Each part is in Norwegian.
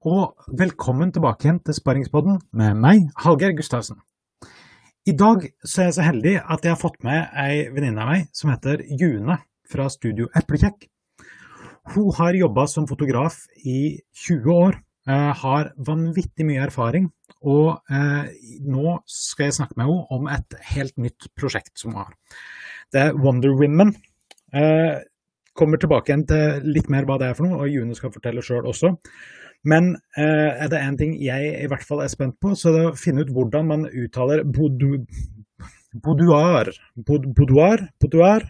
og velkommen tilbake igjen til Sparingspodden med meg, Hallgeir Gustavsen. I dag så er jeg så heldig at jeg har fått med ei venninne av meg som heter June fra Studio Eplekjekk. Hun har jobba som fotograf i 20 år, eh, har vanvittig mye erfaring, og eh, nå skal jeg snakke med henne om et helt nytt prosjekt som hun har. Det er Wonder Women. Eh, kommer tilbake igjen til litt mer hva det er for noe, og June skal fortelle sjøl også. Men eh, er det én ting jeg i hvert fall er spent på, så er det å finne ut hvordan man uttaler boudoir. Boudoir. Boudoir. boudoir.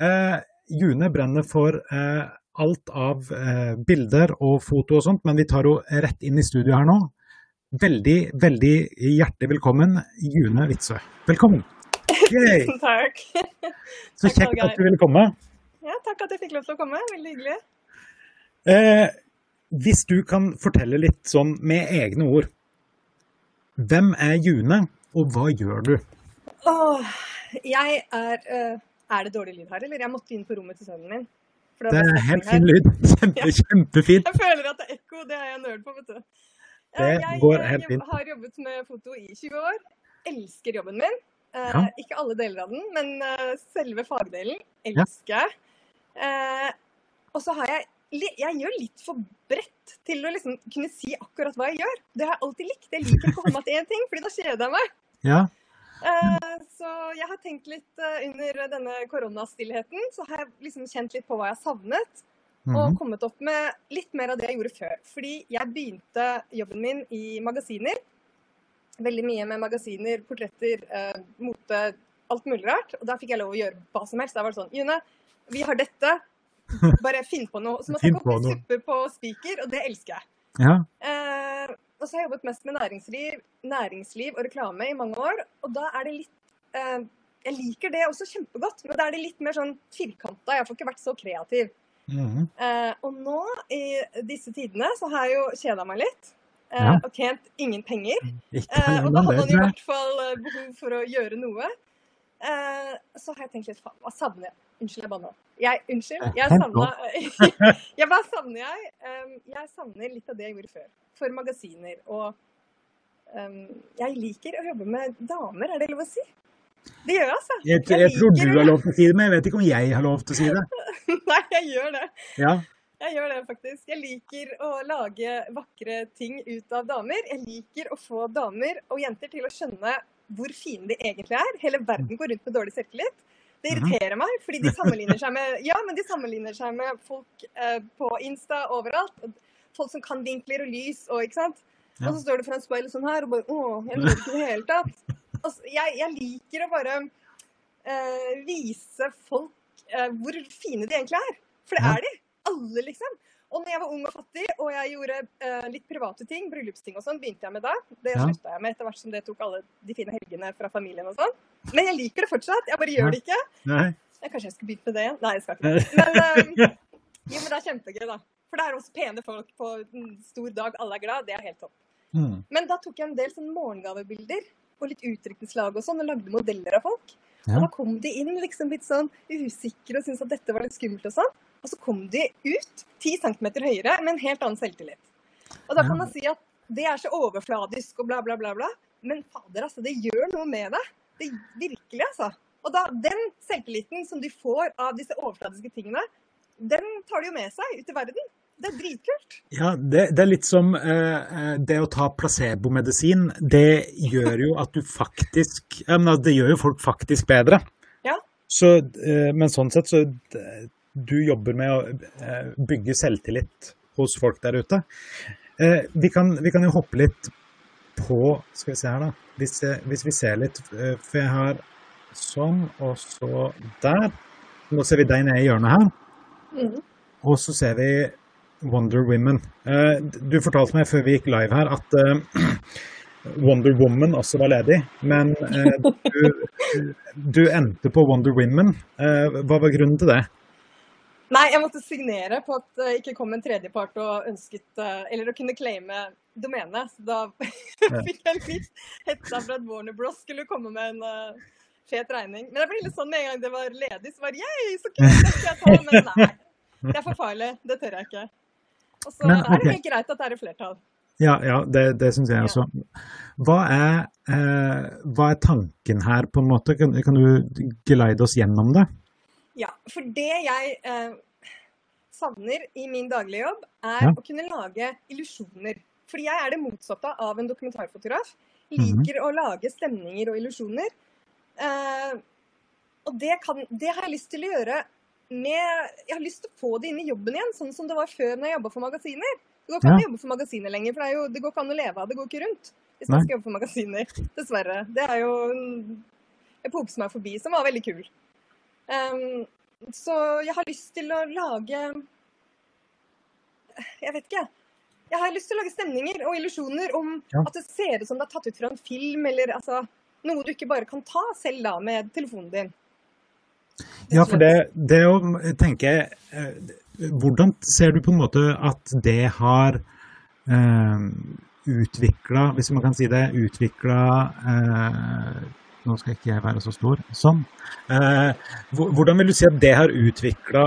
Eh, June brenner for eh, alt av eh, bilder og foto og sånt, men vi tar henne rett inn i studio her nå. Veldig, veldig hjertelig velkommen, June Witzøe. Velkommen. Yay. takk. Så kjekt at du ville komme. Ja, takk at jeg fikk lov til å komme. Veldig hyggelig. Eh, hvis du kan fortelle litt sånn med egne ord. Hvem er June, og hva gjør du? Åh, jeg er uh, Er det dårlig lyd her, eller? Jeg måtte inn på rommet til sønnen min. Det er helt fin lyd. Kjempe, kjempefint. Jeg føler at det er ekko. Det er jeg nerd på, vet du. Det jeg, går helt fint. Jeg har jobbet med foto i 20 år. Elsker jobben min. Uh, Ja. Ikke alle deler av den, men selve fagdelen elsker jeg. Uh, og så har jeg Jeg gjør litt for bredt til å liksom kunne si akkurat hva jeg gjør. Det har jeg alltid likt. Jeg liker ikke å komme til én ting, fordi da kjeder jeg meg. Ja. Uh, Så jeg har tenkt litt uh, under denne koronastillheten, så har jeg liksom kjent litt på hva jeg savnet. Og Mhm. kommet opp med litt mer av det jeg gjorde før. Fordi jeg begynte jobben min i magasiner. Veldig mye med magasiner, portretter, uh, mote, alt mulig rart. Og da fikk jeg lov å gjøre hva som helst. Da var det sånn June, vi har dette. Bare finn på noe. Så måtte jeg koke suppe på spiker, og det elsker jeg. ja. Eh, og så har jeg jobbet mest med næringsliv, næringsliv og reklame i mange år. Og da er det litt eh, Jeg liker det også kjempegodt, men da er det litt mer sånn firkanta. Jeg får ikke vært så kreativ. Mhm. Eh, og nå i disse tidene så har jeg jo kjeda meg litt. eh, Ja. Og tjent ingen penger. Eh, og da hadde han i hvert fall eh, behov for å gjøre noe. Eh, så har jeg tenkt litt faen, hva savner jeg? Unnskyld, jeg banna. Jeg, unnskyld. Jeg savna Jeg hva savner jeg? Jeg savner litt av det jeg gjorde før. For magasiner. Og um, jeg liker å jobbe med damer, er det lov å si? Det gjør jeg, altså. Jeg, jeg tror du har lov til å si det, men jeg vet ikke om jeg har lov til å si det. Nei, jeg gjør det. Ja. Jeg gjør det faktisk. Jeg liker å lage vakre ting ut av damer. Jeg liker å få damer og jenter til å skjønne hvor fine de egentlig er. Hele verden går rundt med dårlig selvtillit. Det Mhm. irriterer meg, fordi de sammenligner seg med Ja, men de sammenligner seg med folk eh, på Insta overalt. Folk som kan vinkler og lys og ikke sant. Ja. Og så står du foran speilet sånn her og bare Å, jeg lurer ikke i det hele tatt. Altså, jeg, jeg liker å bare eh, vise folk eh, hvor fine de egentlig er. For det er de. Alle, liksom. Og når jeg var ung og fattig og jeg gjorde eh, litt private ting, bryllupsting og sånn, begynte jeg med da. Det Ja. slutta jeg med etter hvert som det tok alle de fine helgene fra familien og sånn. Men jeg liker det fortsatt. Jeg bare gjør det ikke. Nei. Kanskje jeg skulle begynne med det igjen? Nei, jeg skal ikke det. Men, um, jo, men det er kjempegøy, da. For det er også pene folk på en stor dag, alle er glad. Det er helt topp. Mm. Men da tok jeg en del sånn morgengavebilder og litt utdrikningslag og sånn, og lagde modeller av folk. Ja. Og da kom de inn liksom litt sånn usikre og syntes at dette var litt skummelt og sånn. Og så kom de ut 10 cm høyere med en helt annen selvtillit. Og da kan man si at det er så overfladisk og bla, bla, bla, bla. Men fader, altså, det gjør noe med deg. Det virkelig, altså. Og da, den selvtilliten som de får av disse overfladiske tingene, den tar de jo med seg ut i verden. Det er dritkult. Ja, det, det er litt som eh, det å ta placebomedisin. Det gjør jo at du faktisk ja, men Det gjør jo folk faktisk bedre. Ja. Så, eh, men sånn sett så eh, Du jobber med å eh, bygge selvtillit hos folk der ute. Eh, vi, kan, vi kan jo hoppe litt på Skal vi se her, da. Hvis, hvis vi ser litt eh, For jeg har sånn, og så der. Nå ser vi deg nede i hjørnet her. Mm. Og så ser vi Wonder Women. Eh, Du fortalte meg før vi gikk live her at eh, Wonder Woman også var ledig, men du, du endte på Wonder Women. Hva var grunnen til det? Nei, jeg måtte signere på at det ikke kom en tredjepart og ønsket Eller å kunne claime domenet. Så da fikk jeg litt hetta for at Warner Bros skulle komme med en uh, fet regning. Men jeg ble litt sånn med en gang det var ledig, så var det yay, så kult, det skal jeg ta. Men nei. Det er for farlig. Det tør jeg ikke. Og så Men, er det helt greit at det er i flertall. Ja, ja det, det syns jeg også. Hva er, eh, hva er tanken her, på en måte? Kan, kan du geleide oss gjennom det? Ja, for det jeg eh, savner i min daglige jobb, er Ja. å kunne lage illusjoner. Fordi jeg er det motsatte av en dokumentarfotograf. Mhm. Liker å lage stemninger og illusjoner. Eh, og det, kan, det har jeg lyst til å gjøre med Jeg har lyst til å få det inn i jobben igjen, sånn som det var før når jeg jobba for magasiner. Det går ikke an å jobbe for magasiner lenger, for det, jo, det går ikke an å leve av det. går ikke rundt hvis man skal jobbe for magasiner. Dessverre. Det er jo en epoke som er forbi, som var veldig kul. Um, så jeg har lyst til å lage Jeg vet ikke, jeg. Jeg har lyst til å lage stemninger og illusjoner om Ja. at det ser ut som det er tatt ut fra en film, eller altså Noe du ikke bare kan ta selv da med telefonen din. Ja, for det, det å tenke eh, Hvordan ser du på en måte at det har eh, utvikla, hvis man kan si det, utvikla eh, Nå skal ikke jeg være så stor. Sånn. Eh, hvordan vil du si at det har utvikla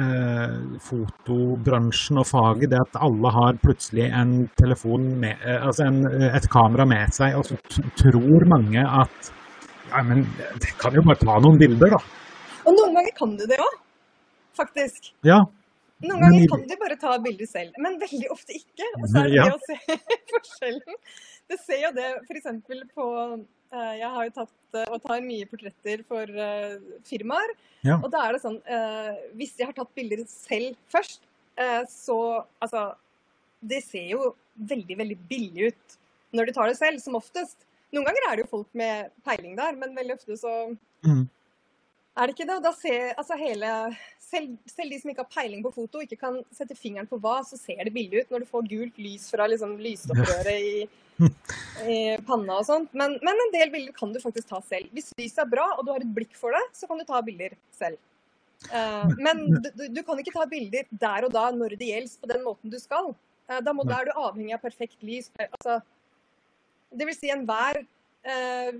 eh, fotobransjen og faget? Det at alle har plutselig en telefon med, eh, altså en, et kamera med seg, og så tror mange at ja, men det kan jo bare ta noen bilder, da. Og noen ganger kan du det òg, faktisk. Ja, Noen ganger men... kan du bare ta bilder selv, men veldig ofte ikke. Og så er det Ja. det å se forskjellen. Du ser jo det f.eks. på eh, Jeg har jo tatt eh, og tar mye portretter for eh, firmaer. Ja. Og da er det sånn eh, Hvis jeg har tatt bilder selv først, eh, så Altså Det ser jo veldig, veldig billig ut når du tar det selv, som oftest. Noen ganger er det jo folk med peiling der, men veldig ofte så Mm. Er det ikke det? Og Da ser, altså hele, selv, selv de som ikke har peiling på foto, ikke kan sette fingeren på hva, så ser det billig ut når du får gult lys fra liksom, lysstopprøret i, i panna og sånt. Men, men en del bilder kan du faktisk ta selv. Hvis lyset er bra og du har et blikk for det, så kan du ta bilder selv. Uh, men du, du- kan ikke ta bilder der og da når det gjelder på den måten du skal. Uh, da, må, er du avhengig av perfekt lys. Eh, Altså, det vil si enhver uh,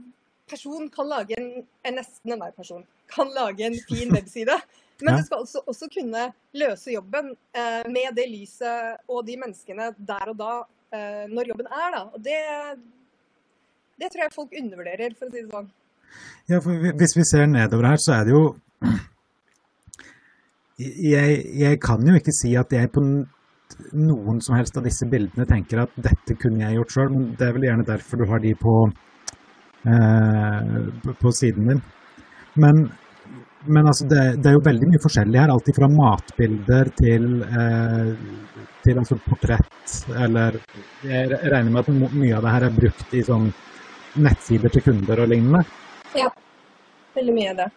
person kan lage en, en nesten enhver person kan lage en fin webside. Men du skal også, også kunne løse jobben eh, med det lyset og de menneskene der og da eh, når jobben er. Da. Og det, det tror jeg folk undervurderer, for å si det sånn. Ja, for hvis vi ser nedover her, så er det jo jeg, jeg kan jo ikke si at jeg på noen som helst av disse bildene tenker at dette kunne jeg gjort sjøl, men det er vel gjerne derfor du har de på, eh, på- på siden din. Men, men altså det, det er jo veldig mye forskjellig her, alt fra matbilder til, eh, til altså portrett, eller jeg regner med at mye av det her er brukt i sånn nettsider til kunder og lignende. Veldig mye av det.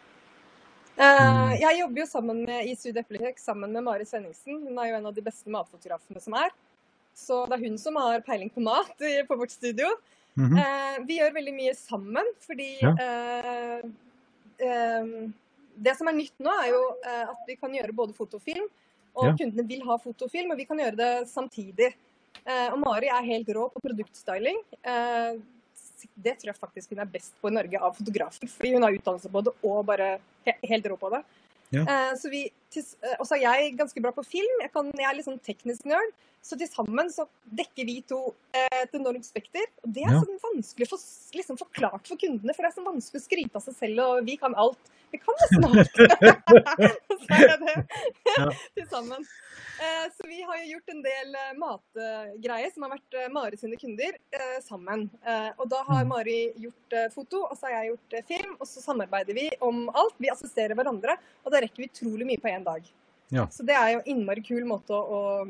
Mm. jeg jobber jo sammen med, i Studio Eplekjekk sammen med Mari Svenningsen. Hun er jo en av de beste matfotografene som er. Så det er hun som har peiling på mat på vårt studio. Mm -hmm. uh, vi gjør veldig mye sammen, fordi Ja. eh, Det som er nytt nå, er jo eh, at vi kan gjøre både fotofilm, og Ja. kundene vil ha fotofilm, og vi kan gjøre det samtidig. Eh, og Mari er helt rå på produktstyling. Eh, det tror jeg faktisk hun er best på i Norge av fotografer, fordi hun har utdannelse på det og bare he helt rå på det. Ja. Eh, så vi, til, eh, og så er jeg ganske bra på film. Jeg, kan, jeg er litt sånn teknisk nerd. Så til sammen så dekker vi to eh, et enormt spekter. Og det er Ja. sånn vanskelig å få liksom forklart for kundene, for det er så vanskelig å skryte av seg selv, og vi kan alt. Vi kan nesten alt. så er det Ja. til sammen. Eh, så vi har jo gjort en del eh, matgreier som har vært eh, Mari sine kunder, sammen. Og da har Mm. Mari gjort foto, og så har jeg gjort film. Og så samarbeider vi om alt. Vi assisterer hverandre, og da rekker vi utrolig mye på én dag. Ja. Så det er jo en innmari kul måte å,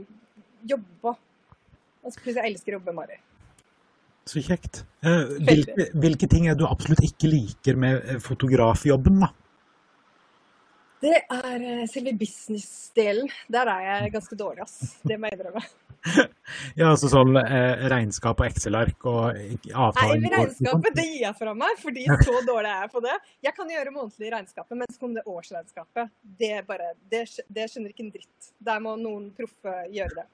jobbe på. Og så elsker jeg å jobbe med Mari. Så kjekt. Hvilke, hvilke ting er du absolutt ikke liker med fotografjobben, da? Det er eh, selve businessdelen. Der er jeg ganske dårlig, ass. Det må jeg innrømme. Ja, altså sånn eh, regnskap og Excel-ark og avtaler Nei, regnskapet det gir jeg fra meg, fordi så dårlig er jeg på det. Jeg kan gjøre månedlig regnskapet, men så kommer det årsregnskapet. Det, bare, det, det skjønner ikke en dritt. Der må noen proffe gjøre det.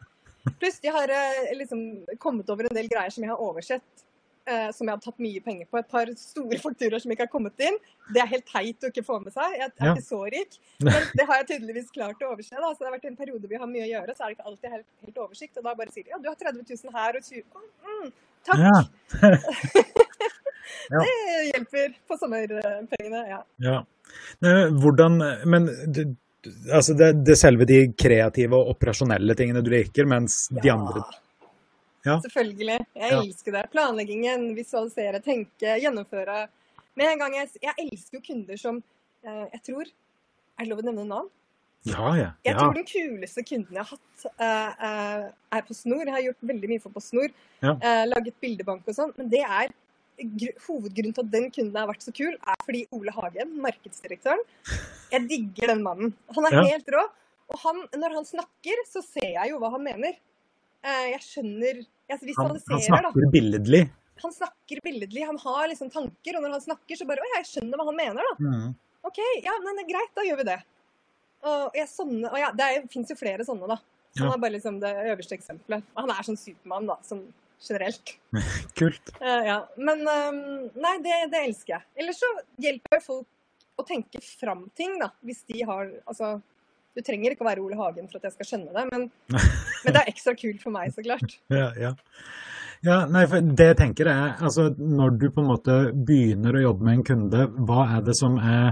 Pluss de har eh, liksom kommet over en del greier som jeg har oversett. Eh, som jeg hadde tatt mye penger på. Et par store fakturaer som ikke har kommet inn. Det er helt teit å ikke få med seg. Jeg er Ja. ikke så rik. Men det har jeg tydeligvis klart å overse. Da. Så det har vært en periode jeg har mye å gjøre, så er det ikke alltid helt, helt oversikt. Og da bare sier de ja, du har 30 000 her og 20 mm, Takk! Ja. Det hjelper på sommerpengene. Ja. Ja. Eh, Hvordan Men altså det, det selve de kreative og operasjonelle tingene du liker, mens de andre Ja. Selvfølgelig. Jeg elsker det. Planleggingen, visualisere, tenke, gjennomføre. Med en gang jeg, jeg elsker jo kunder som eh, jeg tror Er det lov å nevne navn? Ja, ja. Jeg ja. tror den kuleste kunden jeg har hatt, eh, eh, er på Snor. Jeg har gjort veldig mye for på Snor. Ja. eh, laget bildebank og sånn. Men det er gru- hovedgrunnen til at den kunden har vært så kul, er fordi Ole Hagen, markedsdirektøren, jeg digger den mannen. Han er Ja. helt rå. Og han, når han snakker, så ser jeg jo hva han mener. Eh, jeg skjønner Jeg Han, han da snakker billedlig. han snakker billedlig, han har liksom tanker, og når han snakker, så bare Å, jeg skjønner hva han mener, da. Mm. OK, ja, men det greit, da gjør vi det. Og jeg sånne, og ja, det fins jo flere sånne, da. Han Ja. er bare liksom det øverste eksempelet. Han er sånn Supermann, da, sånn generelt. Kult. Uh, ja. Men um, nei, det, det elsker jeg. Ellers så hjelper folk å tenke fram ting, da. Hvis de har Altså, du trenger ikke å være Ole Hagen for at jeg skal skjønne det, men, men det er ekstra kult for meg, så klart. Ja, ja. ja, nei, for det jeg tenker er, altså når du på en måte begynner å jobbe med en kunde, hva er det som er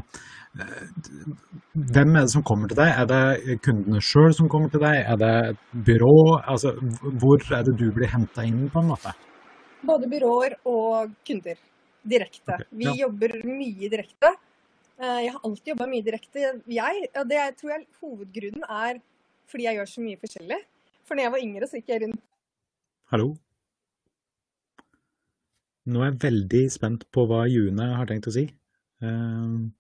Hvem er det som kommer til deg? Er det kundene sjøl som kommer til deg? Er det et byrå? Altså, hvor er det du blir henta inn, på en måte? Både byråer og kunder. Direkte. Ok, Vi ja. jobber mye direkte. Eh, Jeg har alltid jobba mye direkte. Jeg, og det tror jeg hovedgrunnen er fordi jeg gjør så mye forskjellig. For når jeg var yngre, så gikk jeg rundt Hallo? Nå er jeg veldig spent på hva June har tenkt å si. Ehm,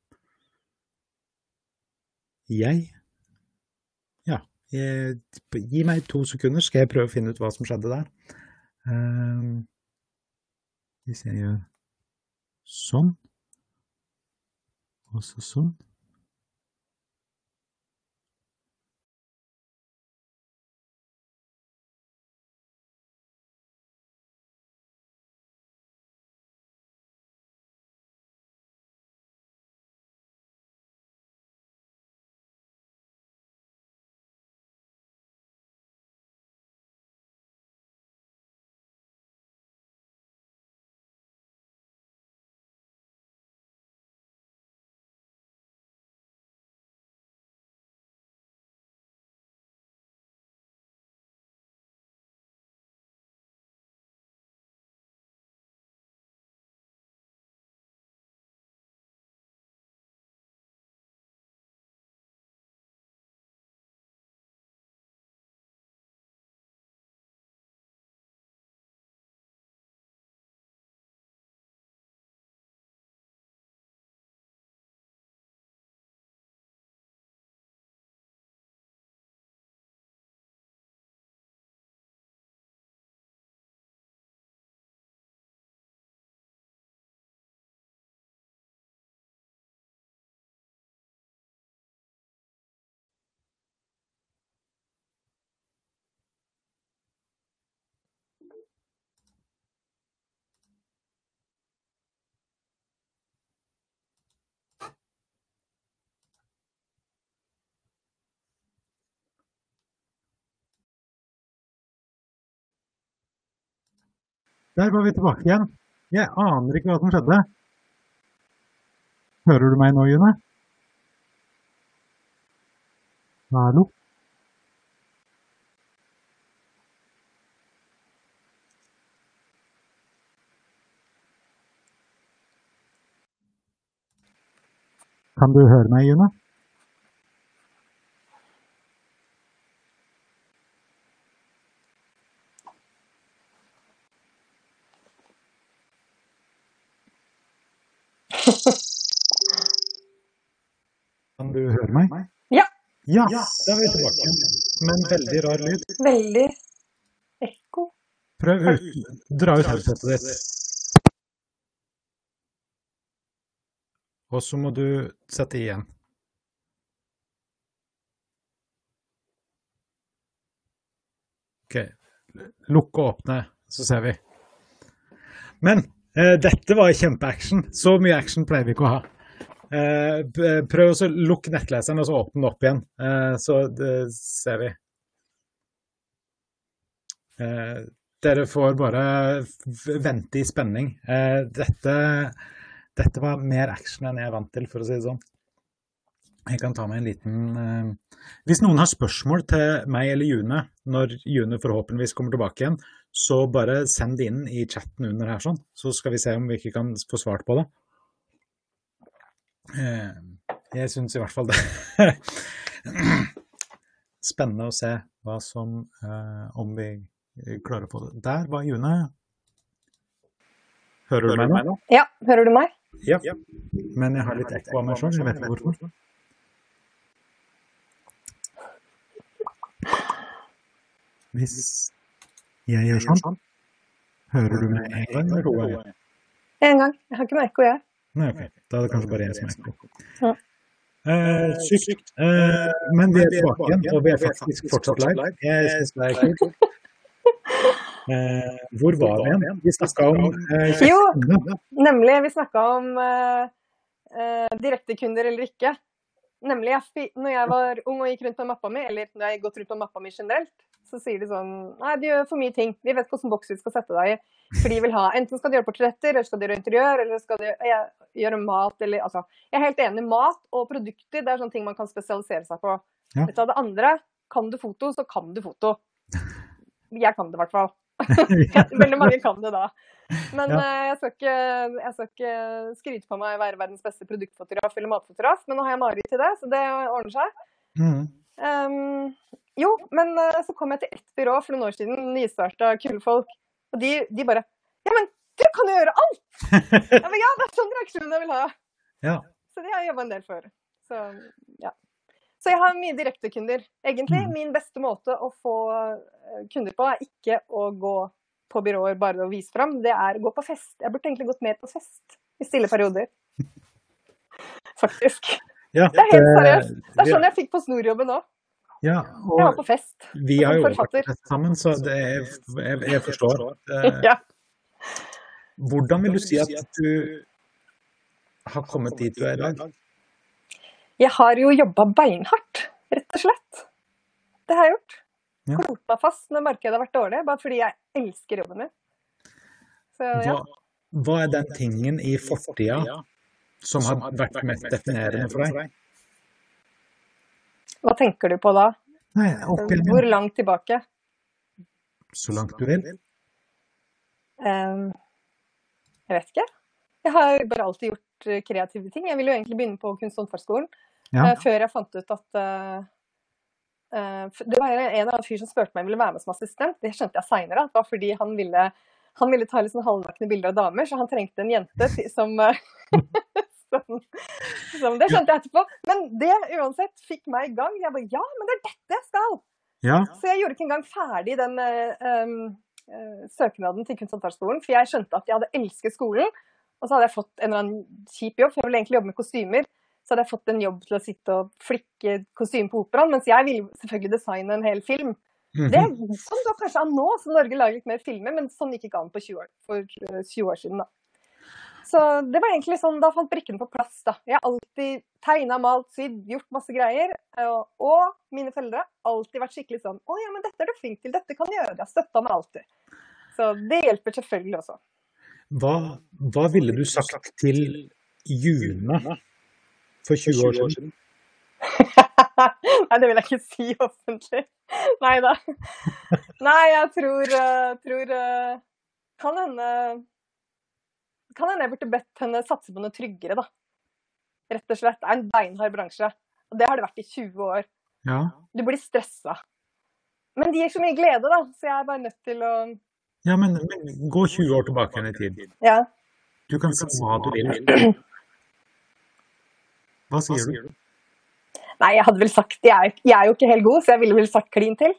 jeg Ja, jeg, gi meg to sekunder, skal jeg prøve å finne ut hva som skjedde der. Hvis jeg gjør sånn, og så Der var vi tilbake igjen. Jeg aner ikke hva som skjedde. Hører du meg nå, June? Hallo? Kan du høre meg, June? Kan du høre meg? Ja. Ja, da er vi tilbake. Med en veldig rar lyd. Veldig ekko. Prøv ut. Dra ut headsetet ditt. Og så må du sette i igjen. Ok. Lukk og åpne, så ser vi. Men eh, dette var kjempeaction. Så mye action pleier vi ikke å ha. Eh, prøv å lukke nettleseren og så åpne den opp igjen, eh, så det ser vi. Dere får bare vente i spenning. Dette, dette var mer action enn jeg er vant til, for å si det sånn. Jeg kan ta meg en liten Hvis noen har spørsmål til meg eller June når June forhåpentligvis kommer tilbake igjen, så bare send det inn i chatten under her, sånn. Så skal vi se om vi ikke kan få svart på det. Eh, Jeg syns i hvert fall det. Spennende å se hva som eh, Om vi klarer å få det. Der var June. Hører du meg nå? Ja, hører du meg? Ja. Men jeg har litt ekko av meg sjøl. Jeg vet ikke hvorfor. Hvis jeg gjør sånn, hører du meg en gang eller to ganger? En gang. Jeg har ikke merke jeg. Nei, ok. Da er det kanskje bare jeg som er ekko. Ja. Eh, sykt. Eh, men vi er tilbake igjen, og vi er faktisk fortsatt live. Jeg syns det er kult. Eh, hvor var vi igjen? Vi snakka om eh, Jo. Nemlig, vi snakka om eh, direktekunder eller ikke. Nemlig, jeg, når jeg var ung og gikk rundt med mappa mi, eller når jeg har gått rundt med mappa mi generelt, så sier de sånn Nei, du gjør for mye ting. Vi vet hvilken boks vi skal sette deg i. For de vil ha Enten skal de gjøre portretter, eller skal de gjøre interiør, eller skal de gjøre mat, eller altså Jeg er helt enig. Mat og produkter, det er sånne ting man kan spesialisere seg på. Ja. Vet du det andre Kan du foto, så kan du foto. Jeg kan det i hvert fall. Veldig mange kan det da. Men Ja. eh, jeg, skal ikke, jeg skal ikke skryte på meg å være verdens beste produktfotograf eller matfotograf, men nå har jeg Mari til det, så det ordner seg. Mm. Ehm, jo, men eh, så kom jeg til ett byrå for noen år siden, nystarta kule folk, og de, de bare Ja, men du kan jo gjøre alt! ja, men ja, det er sånn reaksjon jeg vil ha. Ja. Så det har jeg jobba en del for. Så ja. Så jeg har mye direktekunder. Egentlig Mm. min beste måte å få eh, kunder på, er ikke å gå på byråer bare å vise fram, det er å gå på fest. Jeg burde egentlig gått mer på fest i stille perioder. Faktisk. Ja, Det er helt seriøst. Det er sånn jeg fikk på snorjobben òg. Ja, Jeg var på fest. vi har jo vært på fest sammen, så det er, jeg, jeg forstår. Eh, Ja. Hvordan vil du si at du har kommet dit du er i dag? Jeg har jo jobba beinhardt, rett og slett. Det har jeg gjort. Ja. Klort meg fast når markedet har vært dårlig, bare fordi jeg elsker jobben min. Så ja. Hva, hva er den tingen i fortida som har vært mest definerende for deg? Hva tenker du på da? Nei, Hvor langt tilbake? så langt du vil. Ehm, jeg vet ikke. Jeg har bare alltid gjort eh, kreative ting. Jeg ville jo egentlig begynne på kunst- og håndverksskolen Ja. eh, før jeg fant ut at eh, Det var en av fyr som spurte meg om jeg ville være med som assistent. Det skjønte jeg seinere. Det var fordi han ville, han ville ta litt sånn halvnakne bilder av damer, så han trengte en jente som eh, som, som Det skjønte jeg etterpå. Men det uansett fikk meg i gang. Jeg bare Ja, men det er dette jeg skal! Ja. Så jeg gjorde ikke engang ferdig den eh, eh, søknaden til kunst- og håndverksskolen, for jeg skjønte at jeg hadde elsket skolen. Og så hadde jeg fått en eller annen kjip jobb, for jeg ville egentlig jobbe med kostymer. Så hadde jeg fått en jobb til å sitte og flikke kostyme på operaen, mens jeg ville selvfølgelig designe en hel film. Det er Mhm. sånn det kanskje an nå, så Norge lager litt mer filmer, men sånn gikk ikke an på 20 år, for eh, 20 år siden. da. Så det var egentlig sånn, da falt brikkene på plass. da. Jeg har alltid tegna, malt, sydd, gjort masse greier. Og, og mine foreldre har alltid vært skikkelig sånn Å ja, men dette er du flink til, dette kan du gjøre. De har støtta meg alltid. Så det hjelper selvfølgelig også. Hva, hva ville du sagt til June for 20 år siden? Nei, det vil jeg ikke si offentlig. Nei da. Nei, jeg tror, eh, tror eh, Kan hende Kan hende jeg burde bedt henne satse på noe tryggere, da. Rett og slett. Det er en beinhard bransje. Og det har det vært i 20 år. Ja. Du blir stressa. Men det gir så mye glede, da, så jeg er bare nødt til å ja, men, men gå 20 år tilbake igjen i tid. Ja. Du kan si hva du vil. Hva sier du? Nei, jeg hadde vel sagt Jeg er, jeg er jo ikke helt god, så jeg ville vel sagt klin til.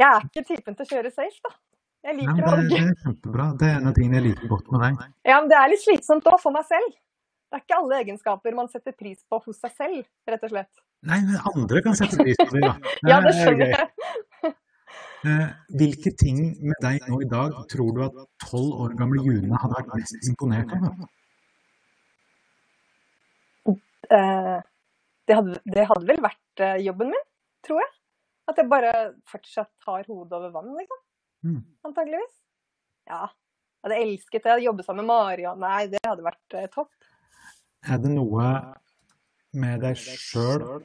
Jeg er ikke typen til å kjøre safe, da. Jeg liker å det, det er kjempebra. Det er en av tingene jeg liker godt med deg. Ja, men det er litt slitsomt òg, for meg selv. Det er ikke alle egenskaper man setter pris på hos seg selv, rett og slett. Nei, men andre kan sette pris på det, da. Ja, det er skjønner jeg. Eh, hvilke ting med deg nå i dag tror du at tolv år gamle June hadde vært mest imponert av? Eh, det, hadde, det hadde vel vært eh, jobben min, tror jeg. At jeg bare fortsatt har hodet over vann, liksom. Mm. Antageligvis. Ja. Jeg hadde elsket det. Jobbe sammen med Mariann. Nei, det hadde vært eh, topp. Er det noe med deg sjøl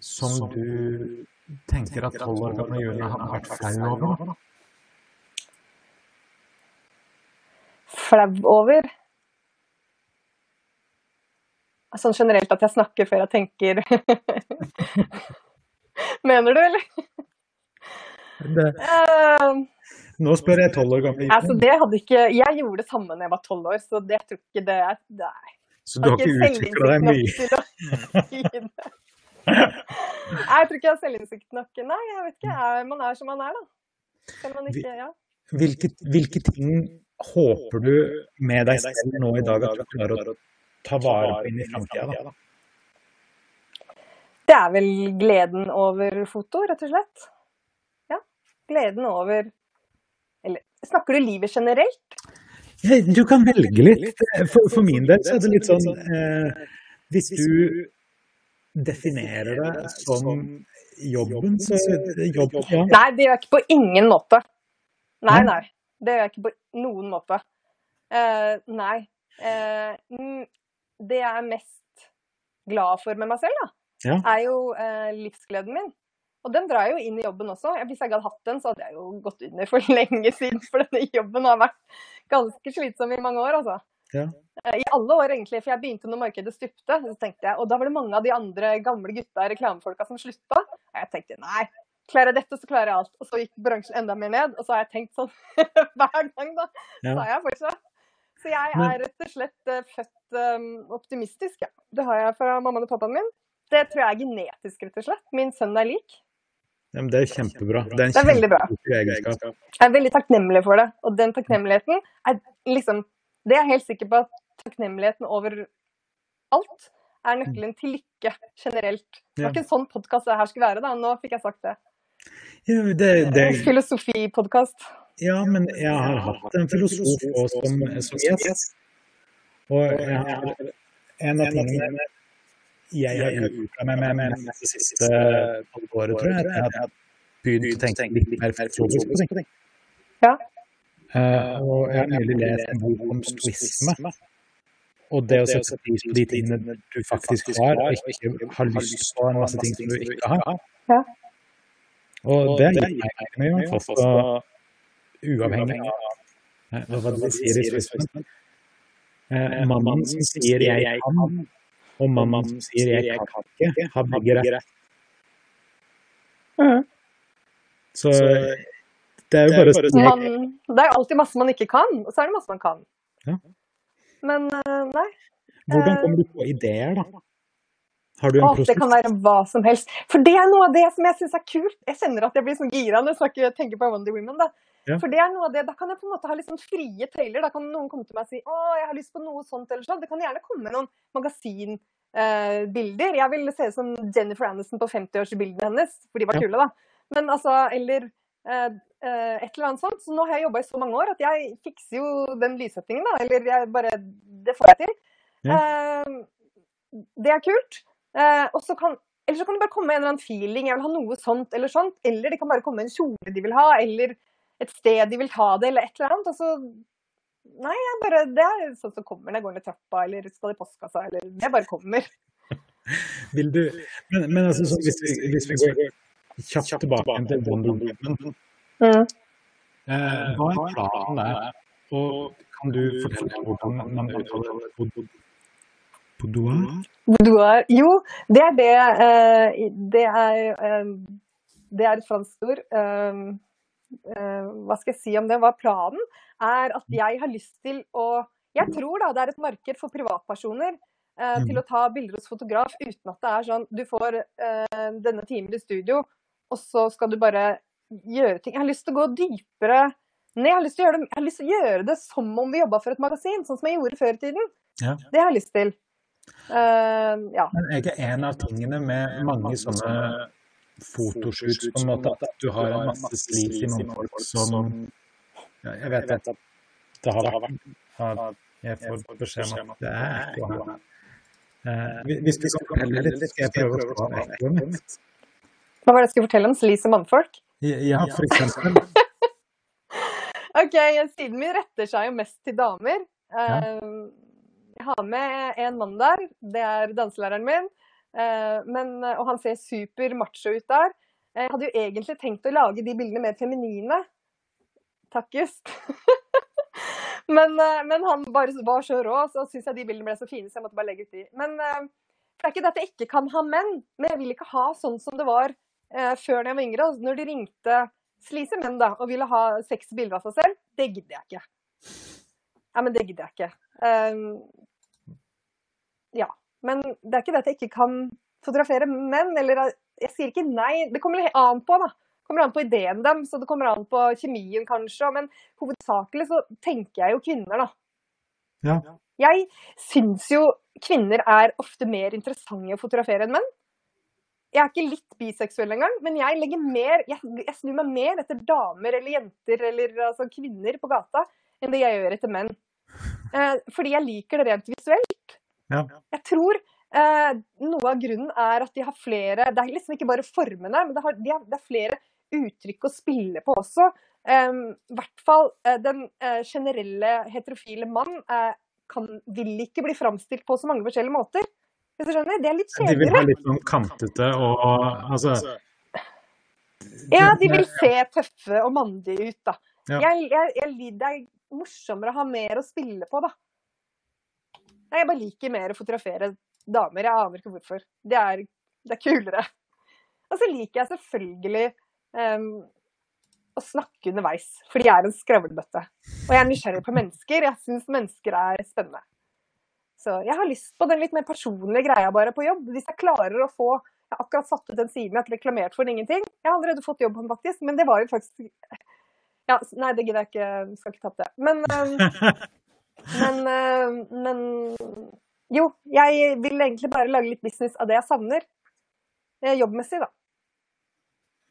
som du tenker at tolv år gamle June har vært flau over? Flau over. Sånn generelt at jeg snakker før jeg tenker. Mener du, eller? Det, Eh, nå spør jeg tolv år gamle altså, det hadde ikke Jeg gjorde det samme da jeg var tolv år, så det tror ikke det er Nei. Så du har ikke utvikla deg mye? jeg tror ikke jeg har selvinnsikt nok. Nei, jeg vet ikke. Man er som man er, da. Skal man ikke Ja. Hvilke, hvilke ting håper du med deg selv nå i dag at du klarer å ta vare på inn i framtida? Det er vel gleden over foto, rett og slett. Ja. Gleden over Eller snakker du livet generelt? Du kan velge litt. For, for min del så er det litt sånn eh, Hvis du definerer det som jobben, så er det jobb, ja. Nei, det gjør jeg ikke på ingen måte. Nei, Nei? Det gjør jeg ikke på noen måte. Uh, nei. Eh, mm, det jeg er mest glad for med meg selv, da, Ja. er jo uh, livsgleden min. Og den drar jeg jo inn i jobben også. Hvis jeg ikke hadde hatt den, så hadde jeg jo gått under for lenge siden. For denne jobben har vært ganske slitsom i mange år, altså. Ja. Eh, I alle år, egentlig. For jeg begynte når markedet stupte. Så tenkte jeg, Og da var det mange av de andre gamle gutta, reklamefolka, som slutta. Og jeg tenkte nei, klarer jeg dette, så klarer jeg alt. Og så gikk bransjen enda mer ned. Og så har jeg tenkt sånn hver gang, da. Ja. Så jeg fortsatt. Så jeg er rett og slett eh, født eh, optimistisk, ja. Det har jeg fra mammaen og pappaen min. Det tror jeg er genetisk, rett og slett. Min sønn er lik. Ja, men det er kjempebra. Det er en Det er veldig bra. egenskap. Jeg er veldig takknemlig for det. Og den takknemligheten er liksom Det er jeg helt sikker på at takknemligheten over alt er nøkkelen til lykke generelt. Det var ikke en sånn podkast det her skulle være, da. Nå fikk jeg sagt det. Ja, det, det, Filosofipodkast. ja, men jeg har hatt en filosof også som, som gjest. Og jeg har, en av tingene jeg har utvikla meg med med det siste halvåret, tror jeg, er at jeg har begynt å tenke litt mer filosofisk på ting. Ja. Uh, og jeg har nylig lest en bok om stoisme. Og det å sette pris på de tingene du faktisk har, og ikke har lyst på en masse ting som du ikke har. Ja. Og det gir meg mye fast og uavhengig av hva de sier i stoismen. Eh, mannen som sier 'jeg kan', og mannen som sier 'jeg kan ikke', har begge rett. Mhm. Så det er jo bare sånn... Man, det er alltid masse man ikke kan, og så er det masse man kan. Ja. Men eh, nei. Hvordan kommer du på ideer, da? Har du en prosess? det kan være hva som helst. For det er noe av det som jeg syns er kult. Jeg kjenner at jeg blir sånn gira når jeg snakker, tenker på Wonder Women. Da. Ja. For det er noe av det, Da kan jeg på en måte ha litt sånn frie tøyler. Da kan noen komme til meg og si å, jeg har lyst på noe sånt eller sånn. Det kan gjerne komme noen magasinbilder. jeg vil se ut som Jennifer Aniston på 50-årsbildene hennes, for de var Ja. kule, da. Men altså, eller eh, eh, et eller annet sånt. Så nå har jeg jobba i så mange år at jeg fikser jo den lyssettingen, da. Eller jeg bare Det får jeg til. Eh, det er kult. Eh, og så kan eller så kan det bare komme en eller annen feeling, jeg vil ha noe sånt eller sånt. Eller det kan bare komme en kjole de vil ha, eller et sted de vil ta det, eller et eller annet. Og så Nei, jeg bare, det er sånn som kommer når jeg går ned trappa, eller skal i postkassa, eller Det bare kommer. Vil du Men, men altså, så hvis, vi, hvis vi går kjapt tilbake til Wonder Woman, Mm. eh, hva er planen der? Og kan du fortelle hvordan man uttaler boudoir? Boudoir Jo, det er det eh, Det er eh, Det er et fransk ord. Eh, hva skal jeg si om det? Hva planen? Er at jeg har lyst til å Jeg tror da det er et marked for privatpersoner eh, til å ta bilder hos fotograf uten at det er sånn Du får eh, denne timen i studio, og så skal du bare gjøre ting. Jeg har lyst til å gå dypere ned. Jeg har lyst til å gjøre det, jeg har lyst til å gjøre det som om vi jobba for et magasin, sånn som jeg gjorde før i tiden. Ja. Det har jeg lyst til. Uh, ja. Men er ikke en av tingene med mange sånne fotoshoots, på en måte. At du har en masse noen folk som ja, Jeg vet at det har vært at jeg får beskjed om at det er ekko her. Eh, hvis du kan fortelle litt, skal jeg prøve å ta ekkoet mitt. Hva var det jeg skulle fortelle om? Sleazy mannfolk? Ja, for eksempel. OK, siden min retter seg jo mest til damer. Ja. Eh, Jeg har med en mann der. Det er danselæreren min. Eh, Men, og han ser super macho ut der. Jeg hadde jo egentlig tenkt å lage de bildene mer feminine. Takk, Just. men, eh, men han bare var så rå, så syns jeg de bildene ble så fine, så jeg måtte bare legge ut de. Men eh, det er ikke det at jeg ikke kan ha menn, men jeg vil ikke ha sånn som det var eh, før da jeg var yngre. altså Når de ringte slise menn da, og ville ha seks bilder av seg selv, det gidder jeg ikke. Ja, men det gidder jeg ikke. Um, ja. Men det er ikke det at jeg ikke kan fotografere menn, eller jeg sier ikke nei. Det kommer litt an på, da. Det kommer an på ideen dem, så det kommer an på kjemien kanskje. Men hovedsakelig så tenker jeg jo kvinner, da. Ja. Jeg syns jo kvinner er ofte mer interessante å fotografere enn menn. Jeg er ikke litt biseksuell engang, men jeg legger mer Jeg, jeg snur meg mer etter damer eller jenter eller altså, kvinner på gata enn det jeg gjør etter menn. Eh, fordi jeg liker det rent visuelt. Ja. Jeg tror eh, noe av grunnen er at de har flere Det er liksom ikke bare formene, men det, har, de har, det er flere uttrykk å spille på også. Eh, I hvert fall eh, den eh, generelle heterofile mann eh, kan, vil ikke bli framstilt på så mange forskjellige måter. Hvis du skjønner? Det er litt De vil ha litt sånn kantete og, og altså Ja, de vil se tøffe og mandige ut, da. Ja. Jeg, jeg, jeg, det er morsommere å ha mer å spille på, da. Nei, Jeg bare liker mer å fotografere damer. Jeg aner ikke hvorfor. Det er, det er kulere. Og så liker jeg selvfølgelig um, å snakke underveis, fordi jeg er en skravlebøtte. Og jeg er nysgjerrig på mennesker. Jeg syns mennesker er spennende. Så jeg har lyst på den litt mer personlige greia bare på jobb. Hvis jeg klarer å få Jeg har akkurat satt ut den siden, jeg har reklamert for ingenting. Jeg har allerede fått jobb på den, faktisk, men det var jo faktisk ja, Nei, det gidder jeg ikke. Skal ikke ta det. Men, øhm, men, øhm, men Jo, jeg vil egentlig bare lage litt business av det jeg savner. eh, Jobbmessig, da.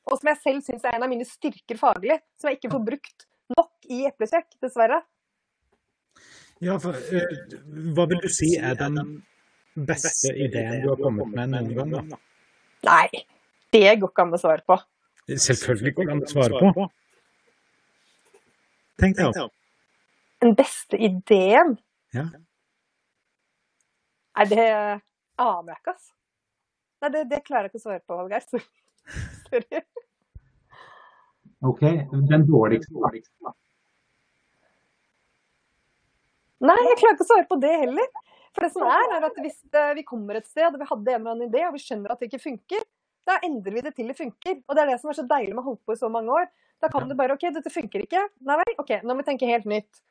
Og som jeg selv syns er en av mine styrker faglig. Som jeg ikke får brukt nok i eplekjekk, dessverre. Ja, for uh, hva vil du si er den beste ideen du har kommet med noen gang? da? Nei, det går ikke an å svare på. Selvfølgelig går det an å svare på. Tenk deg om. Den beste ideen? Ja. Nei, det aner jeg ikke, altså. Nei, det, det klarer jeg ikke å svare på, Hallgeir. Sorry. Ok, den dårligste. da. Nei, jeg klarer ikke å svare på det heller. For det som er, er at hvis eh, vi kommer et sted og vi hadde en eller annen idé, og vi skjønner at det ikke funker, da endrer vi det til det funker. Og det er det som er så deilig med å holde på i så mange år. Da kan du bare OK, dette funker ikke. Nei vel, OK, nå må vi tenke helt nytt.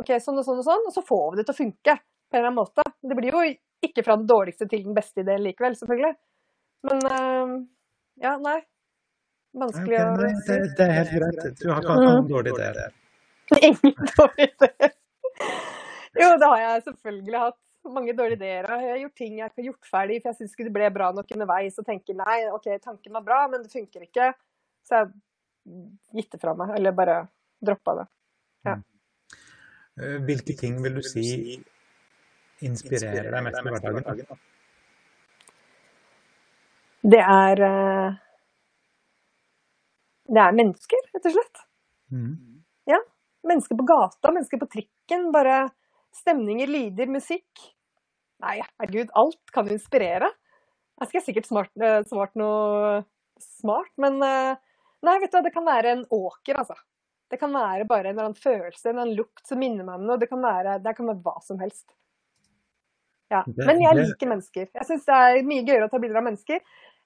OK, sånn og sånn og sånn, og så får vi det til å funke på en eller annen måte. Det blir jo ikke fra den dårligste til den beste ideen likevel, selvfølgelig. Men eh, ja, nei. Vanskelig Ok, nei, å det, det er helt greit. Du har ikke hatt noen dårlige ideer. Ingen dårlige ideer. Jo, det har jeg selvfølgelig hatt. Mange dårlige ideer. Jeg har gjort ting jeg ikke har gjort ferdig, for jeg syns ikke det ble bra nok underveis. Og tenker nei, OK, tanken var bra, men det funker ikke. Så jeg gitt det fra meg. Eller bare droppa det. Eh, Hvilke ting vil du si inspirerer deg mest i hverdagen? Det er eh, Det er mennesker, rett og slett. Mhm. Mennesker på gata, mennesker på trikken. Bare stemninger, lyder, musikk. Nei, herregud, alt kan inspirere. Jeg skal sikkert smart, eh, svart noe smart, men eh, Nei, vet du hva, det kan være en åker, altså. Det kan være bare en eller annen følelse, en eller annen lukt som minner meg om noe. Det kan være, det kan være hva som helst. Ja. Men jeg liker mennesker. Jeg syns det er mye gøyere å ta bilder av mennesker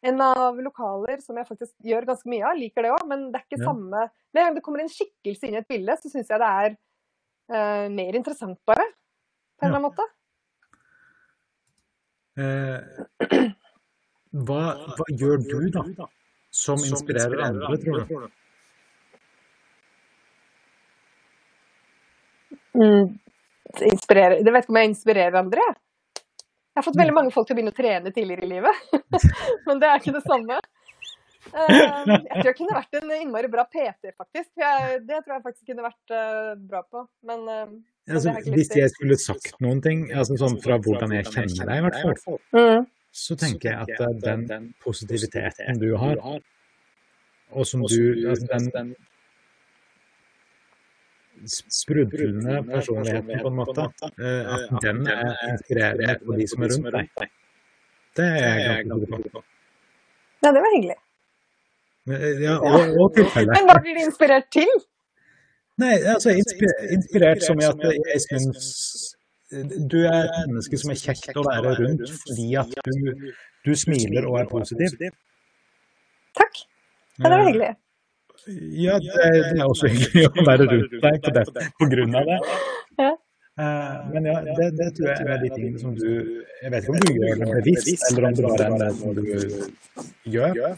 enn av lokaler, som jeg faktisk gjør ganske mye av. Liker det òg, men det er ikke Ja. samme Med en gang det kommer en skikkelse inn i et bilde, så syns jeg det er uh, mer interessant, bare. På en eller annen måte. Eh, hva, hva gjør du, da, som inspirerer andre, tror du? Mm, det inspirerer Jeg vet ikke om jeg inspirerer andre, jeg. Jeg har fått veldig mange folk til å begynne å trene tidligere i livet. Men det er ikke det samme. Eh, jeg tror jeg kunne vært en innmari bra PT, faktisk. Jeg, det tror jeg faktisk kunne vært uh, bra på. Men uh, altså, hvis jeg skulle sagt noen ting, altså sånn fra hvordan jeg kjenner deg i hvert fall, mm. så tenker jeg at den, den positiviteten du har, og som du altså den sprudlende personligheten, på en måte, at den er inspirerende på de som er rundt deg. Det er jeg ganske god på. Ja, det var hyggelig. Ja, og, og tilfelle. Men hva blir du inspirert til? Nei, altså inspirert, inspirert som i at jeg syns du er et menneske som er kjekt å være rundt fordi at du, du smiler og er positiv. Takk. Ja, det var hyggelig. Ja, det, det er også hyggelig å være rundt deg på, det, på grunn av det. Ja. Men ja, det, det, tror jeg er de tingene som du Jeg vet ikke om du gjør det bevisst, eller om det bare er noe du gjør.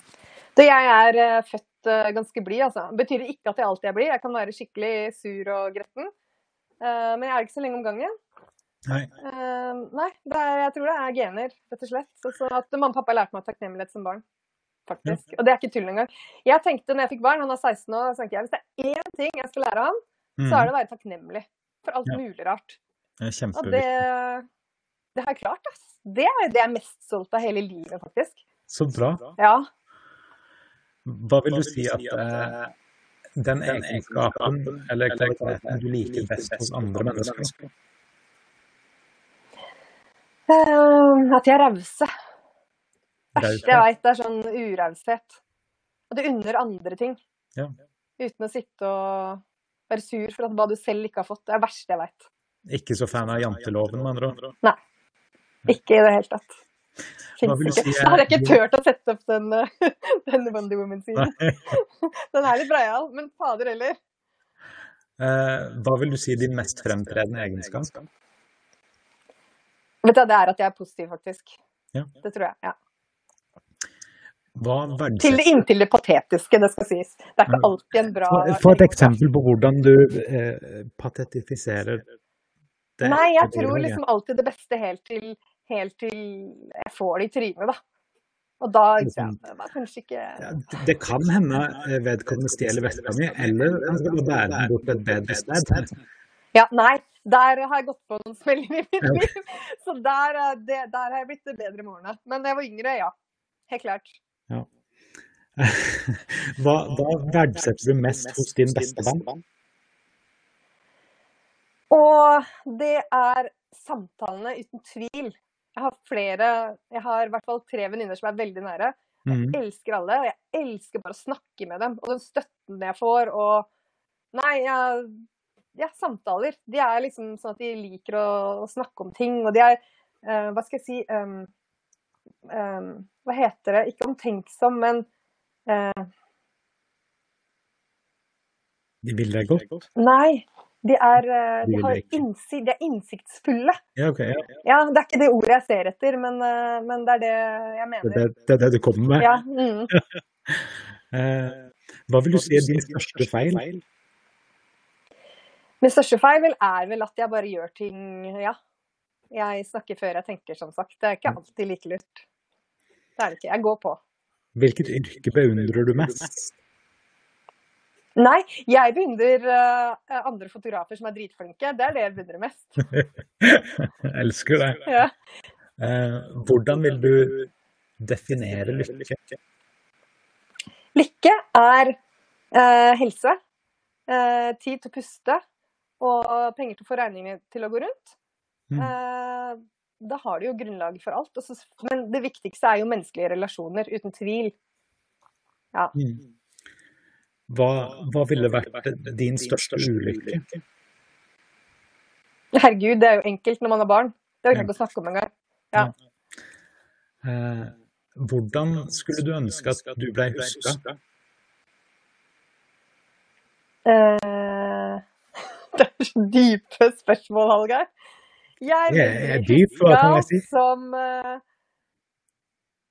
Det jeg er uh, født ganske blid, altså. Betyr ikke at jeg alltid er blid. Jeg kan være skikkelig sur og gretten. Men jeg er ikke så lenge om gangen. Nei. nei, er, jeg tror det er gener, rett og slett. Så at mamma og pappa lærte meg takknemlighet som barn. Faktisk. Og det er ikke tull engang. Jeg tenkte når jeg fikk barn, han er 16 år, så tenkte jeg hvis det er én ting jeg skal lære ham, mm. så er det å være takknemlig for alt ja. mulig rart. Det er kjempeviktig. Det, det har jeg klart, ass. Det er det jeg er mest stolt av hele livet, faktisk. Så bra. Ja. Hva vil du si at eh, den egenskapen eller kvaliteten du liker best hos andre mennesker? Uh, at de er rause. Verste jeg veit, er sånn uraushet. At du unner andre ting. Ja. Uten å sitte og være sur for at hva du selv ikke har fått. Det er det verste jeg veit. Ikke så fan av janteloven, med andre ord? Nei. Ikke i det hele tatt. Fins ikke. si? Jeg hadde ikke turt å sette opp den, den Wonder Woman-siden. den er litt breial, men fader heller. Eh, hva vil du si din mest fremtredende egenskap? Vet du, Det er at jeg er positiv, faktisk. Ja. Det tror jeg. ja. Til det inntil det patetiske, det skal sies. Det er ikke alltid en bra Få et eksempel på hvordan du eh, patetifiserer det. Nei, jeg tror liksom alltid det beste helt til helt til jeg får det i trynet, da. Og da liksom, det var kanskje ikke ja, Det kan hende vedkommende stjeler veska mi, eller han skal bære den bort et bedre sted. Ja, nei, der har jeg gått på noen smeller i mitt liv. Så der, det, der, har jeg blitt bedre med årene. Men da jeg var yngre, ja. Helt klart. Ja. Hva, hva verdsetter du mest hos din beste venn? Og det er samtalene, uten tvil. Jeg har flere, jeg har i hvert fall tre venninner som er veldig nære. Jeg mm. elsker alle, og jeg elsker bare å snakke med dem. Og den støtten jeg får, og Nei, jeg, ja, samtaler. De er liksom sånn at de liker å, snakke om ting, og de er uh, Hva skal jeg si um, Hva heter det? Ikke omtenksom, men eh, De vil deg godt? Nei. De er, de de, innsikt, de er innsiktsfulle. Ja, okay, ja. ja, Det er ikke det ordet jeg ser etter, men, eh, men det er det jeg mener. Det, det, er det du kommer med? Ja. Mm. Eh, hva vil du si er din største feil? Min største feil er vel at jeg bare gjør ting Ja. Jeg snakker før jeg tenker, som sagt. Det er ikke alltid like lurt. Det er det ikke. Jeg går på. Hvilket yrke beundrer du mest? Nei, jeg beundrer uh, andre fotografer som er dritflinke. Det er det jeg beundrer mest. jeg elsker det. Ja. Uh, hvordan vil du definere lykke? Lykke er uh, helse, tid til å puste og penger til å få regningene til å gå rundt. Mm. da har du jo grunnlaget for alt. Men det viktigste er jo menneskelige relasjoner, uten tvil. Ja. Mm. Hva, hva, ville vært din største ulykke? Herregud, det er jo enkelt når man har barn. Det orker jeg ikke å snakke om engang. Ja. ja. Eh, hvordan skulle du ønske at du ble huska? Eh, det er så dype spørsmål, Hallgeir. Jeg er dyp, hva kan jeg si? Som uh,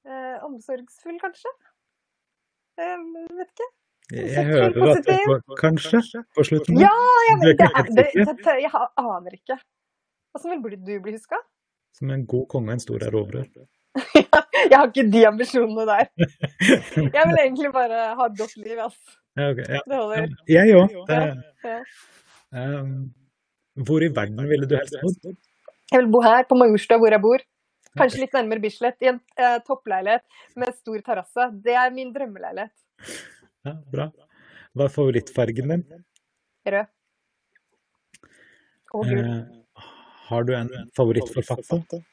uh, omsorgsfull, kanskje? Jeg eh, vet ikke. Jeg hører at det var kanskje på slutten? Ja, jeg, det, det, det, jeg aner ikke. Åssen vil du bli huska? Som en god konge og en stor erobrer. Jeg har ikke de ambisjonene der. Jeg vil egentlig bare ha et godt liv, ass. Ja, okay, ja. Det holder. Jeg òg. Ja. Um, hvor i verden ville du helst bodd? Jeg vil bo her, på Majorstua, hvor jeg bor. Kanskje litt nærmere Bislett, i en eh, toppleilighet med stor terrasse. Det er min drømmeleilighet. Ja, bra. Hva er favorittfargen din? Rød. Og gul. Eh, har du en favorittforfatter?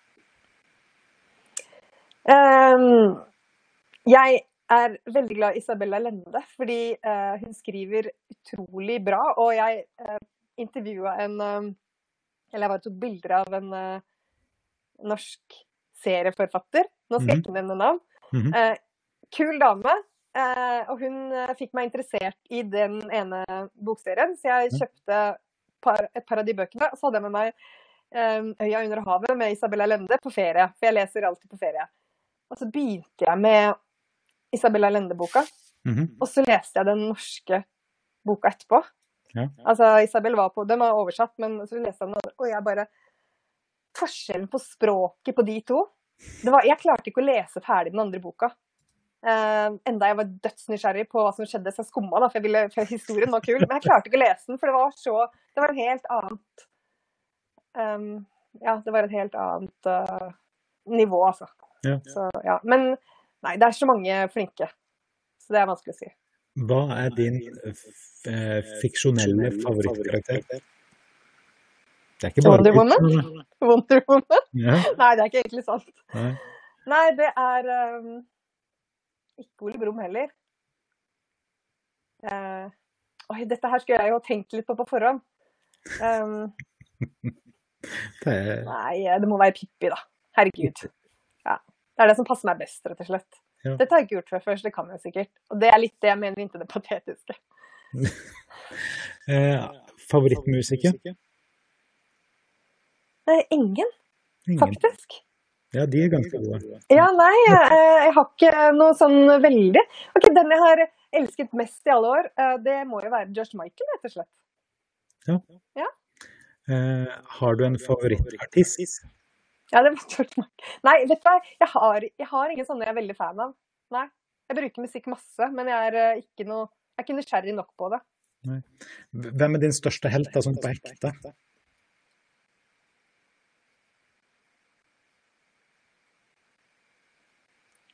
Um, jeg er veldig glad i Isabella Lende, fordi uh, hun skriver utrolig bra. Og jeg uh, intervjua en eh, Eller jeg bare tok bilder av en uh, norsk serieforfatter. Nå skal jeg ikke nevne navn. Mhm. Eh, kul dame. Uh, og hun fikk meg interessert i den ene bokserien, så jeg kjøpte par, et par av de bøkene. Og så hadde jeg med meg eh, 'Øya under havet' med Isabella Lende på ferie. For jeg leser alltid på ferie. Og så begynte jeg med Isabella Lende-boka, Mhm. og så leste jeg den norske boka etterpå. Ja. Altså, Isabel var på, Den var oversatt, men så leste jeg den, og jeg bare Forskjellen på språket på de to det var, Jeg klarte ikke å lese ferdig den andre boka. Uh, enda jeg var dødsnysgjerrig på hva som skjedde, så jeg skumma, da, for, jeg ville, for historien var kul. Men jeg klarte ikke å lese den, for det var så Det var en helt annet um, Ja, det var et helt annet uh, nivå, altså. Ja. Så, ja. Men nei, det er så mange flinke. Så det er vanskelig å si. Hva er din f eh, fiksjonelle favorittkarakter? Det er ikke bare Wonder Woman? Wonder Woman? Ja. Nei, det er ikke egentlig sant. Nei. Nei, det er um, ikke Ole Brumm heller. Uh, oi, dette her skulle jeg jo tenkt litt på på forhånd. Um, Det er, nei, det må være Pippi, da. Herregud. Ja. Det er det som passer meg best, rett og slett. Ja. Dette har jeg ikke gjort før, før, så det kan jeg sikkert. Og det er litt det jeg mener inntil det patetiske. eh, favorittmusiker? Nei, ingen, Ingen. faktisk. Ja, de er ganske gode. Ja, nei, jeg, jeg har ikke noe sånn veldig. Ok, Den jeg har elsket mest i alle år, eh, det må jo være George Michael, rett og slett. Eh, har du en favorittartist? Ja, det var Michael. Nei, vet du hva, jeg har, jeg har ingen sånne jeg er veldig fan av. Nei. Jeg bruker musikk masse, men jeg er eh, ikke noe Jeg er ikke nysgjerrig nok på det. Hvem er din største helt, da, sånn på ekte?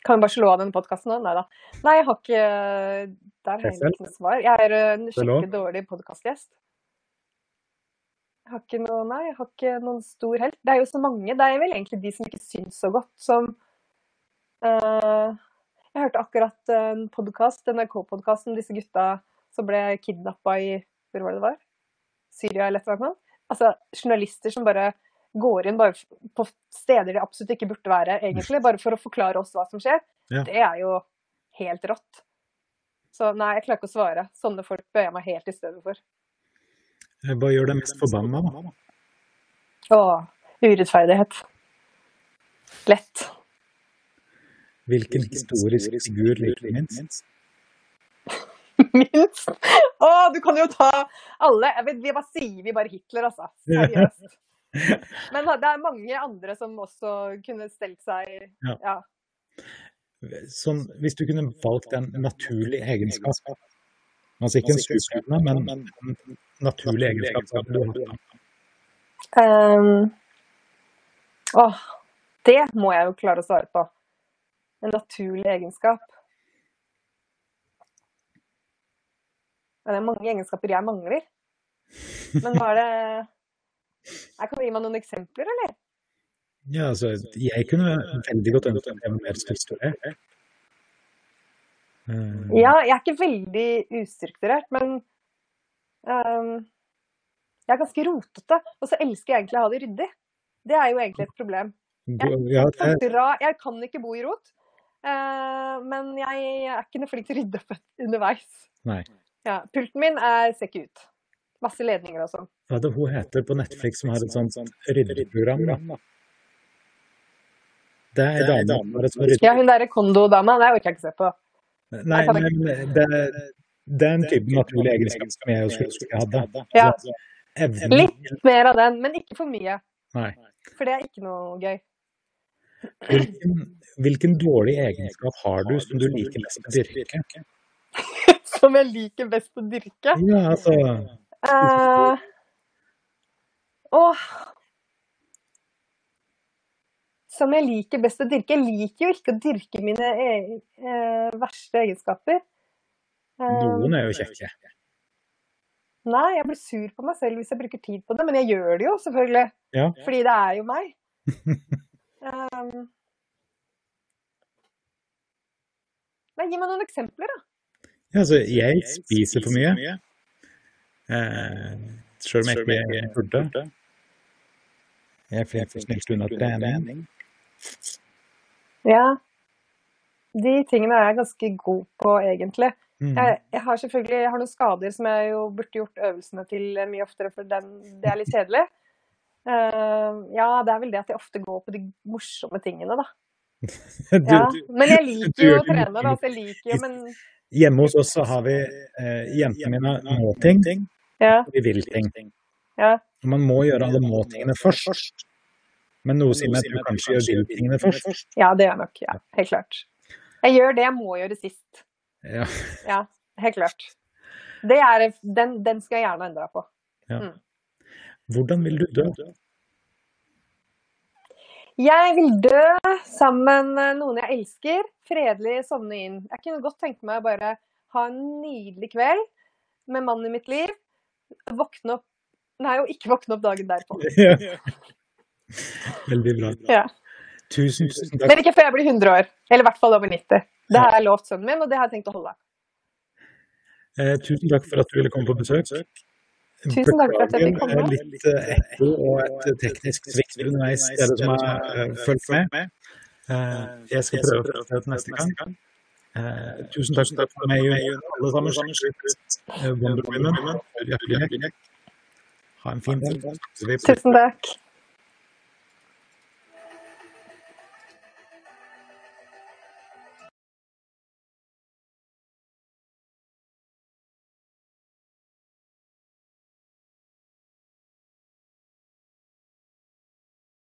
Kan vi bare slå av denne podkasten nå? Nei da. Nei, jeg har ikke Der har jeg ikke noe svar. Jeg er eh, en er skikkelig dårlig podkastgjest. Har ikke noe Nei, jeg har ikke noen stor helt. Det er jo så mange. Det er vel egentlig de som ikke syns så godt, som uh, Jeg hørte akkurat en podkast, NRK-podkast om disse gutta som ble kidnappa i Hvor var det det var? Syria eller et eller annet. Altså journalister som bare går inn bare på steder de absolutt ikke burde være, egentlig, bare for å forklare oss hva som skjer. Ja. Det er jo helt rått. Så nei, jeg klarer ikke å svare. Sånne folk bøyer jeg meg helt i stedet for. Hva gjør deg mest forbanna? da? Åh, urettferdighet. Lett. Hvilken historisk figur liker du minst? Minst. Å, du kan jo ta alle. Jeg vet, vi bare sier vi bare Hitler, altså. Seriøst. Men det er mange andre som også kunne stelt seg Ja. ja. Sånn, hvis du kunne valgt en naturlig egenskap, altså ikke en superevne, men en naturlig egenskap, hva du hatt Um, Ehm, åh, det må jeg jo klare å svare på. En naturlig egenskap. Det er mange egenskaper jeg mangler. Men hva er det Jeg kan du gi meg noen eksempler, eller? Ja, altså, jeg kunne veldig godt ønske at jeg var mer strukturert. Eh, Ja, jeg er ikke veldig ustrukturert, men jeg er ganske rotete. Og så elsker jeg egentlig å ha det ryddig. Det er jo egentlig et problem. Jeg, jeg kan ikke bo i rot, eh, men jeg er ikke noe flink til å rydde opp underveis. nei. Ja, pulten min er, ser ikke ut. Masse ledninger og sånn. Hva er det hun heter på Netflix som har et sånt ryddeprogram? da? Det er ei dame som har et sånt rydde... Ja, hun derre Kondo-dama, det orker jeg ikke se på. Nei, men det, det er en type naturlig egenskap som jeg skulle skulle ønske jeg hadde. Ja. Altså, Litt mer av den, men ikke for mye. Nei. For det er ikke noe gøy. Hvilken, hvilken dårlig egenskap har du som du liker best å dyrke? Som jeg liker best å dyrke. Ja, altså Uh, åh. Som jeg liker best å dyrke. Jeg liker jo ikke å dyrke mine e eh, verste egenskaper. Eh, Noen er jo kjekke. Nei, jeg blir sur på meg selv hvis jeg bruker tid på det, men jeg gjør det jo selvfølgelig. Ja. Fordi det er jo meg. um, nei, gi meg noen eksempler, da. Ja, altså, jeg spiser for mye. Eh, Sjøl om jeg ikke burde. Jeg er for snilt unna trening. Ja. De tingene er jeg ganske god på, egentlig. Mm. Jeg, jeg har selvfølgelig jeg har noen skader som jeg jo burde gjort øvelsene til mye oftere, for den, det er litt kjedelig. Uh, ja, det er vel det at jeg ofte går på de morsomme tingene, da. Du, Ja. Men jeg liker jo å trene, da. Så jeg liker jo, men hjemme hos oss så har vi eh, jentene mine må ting, ja. og de vil ting. ja. Man må gjøre alle må-tingene først. Men noe sier meg at du kanskje gjør vil-tingene først. Ja, det gjør jeg nok. Ja, helt klart. Jeg gjør det jeg må gjøre sist. Ja. Ja, helt klart. Det er, den, den skal jeg gjerne endre på. Hvordan vil du dø? Jeg vil dø sammen med noen jeg elsker. Fredelig sovne inn. Jeg kunne godt tenke meg å bare ha en nydelig kveld med mannen i mitt liv. Våkne opp Nei, og ikke våkne opp dagen derpå. Ja. Veldig bra. Ja. Tusen, tusen takk. Men ikke før jeg blir 100 år. Eller i hvert fall over 90. Det har jeg lovt sønnen min, og det har jeg tenkt å holde. Eh, tusen takk for at du ville komme på besøk. Tusen takk for at jeg fikk komme. Litt eh, ekko og et eh, teknisk svikt underveis, dere som har eh, fulgt med. Eh, jeg skal prøve å få det til neste gang. Eh, tusen takk for var med, June. Alle sammen. Wonder Women. Ha en fin dag. Tusen takk.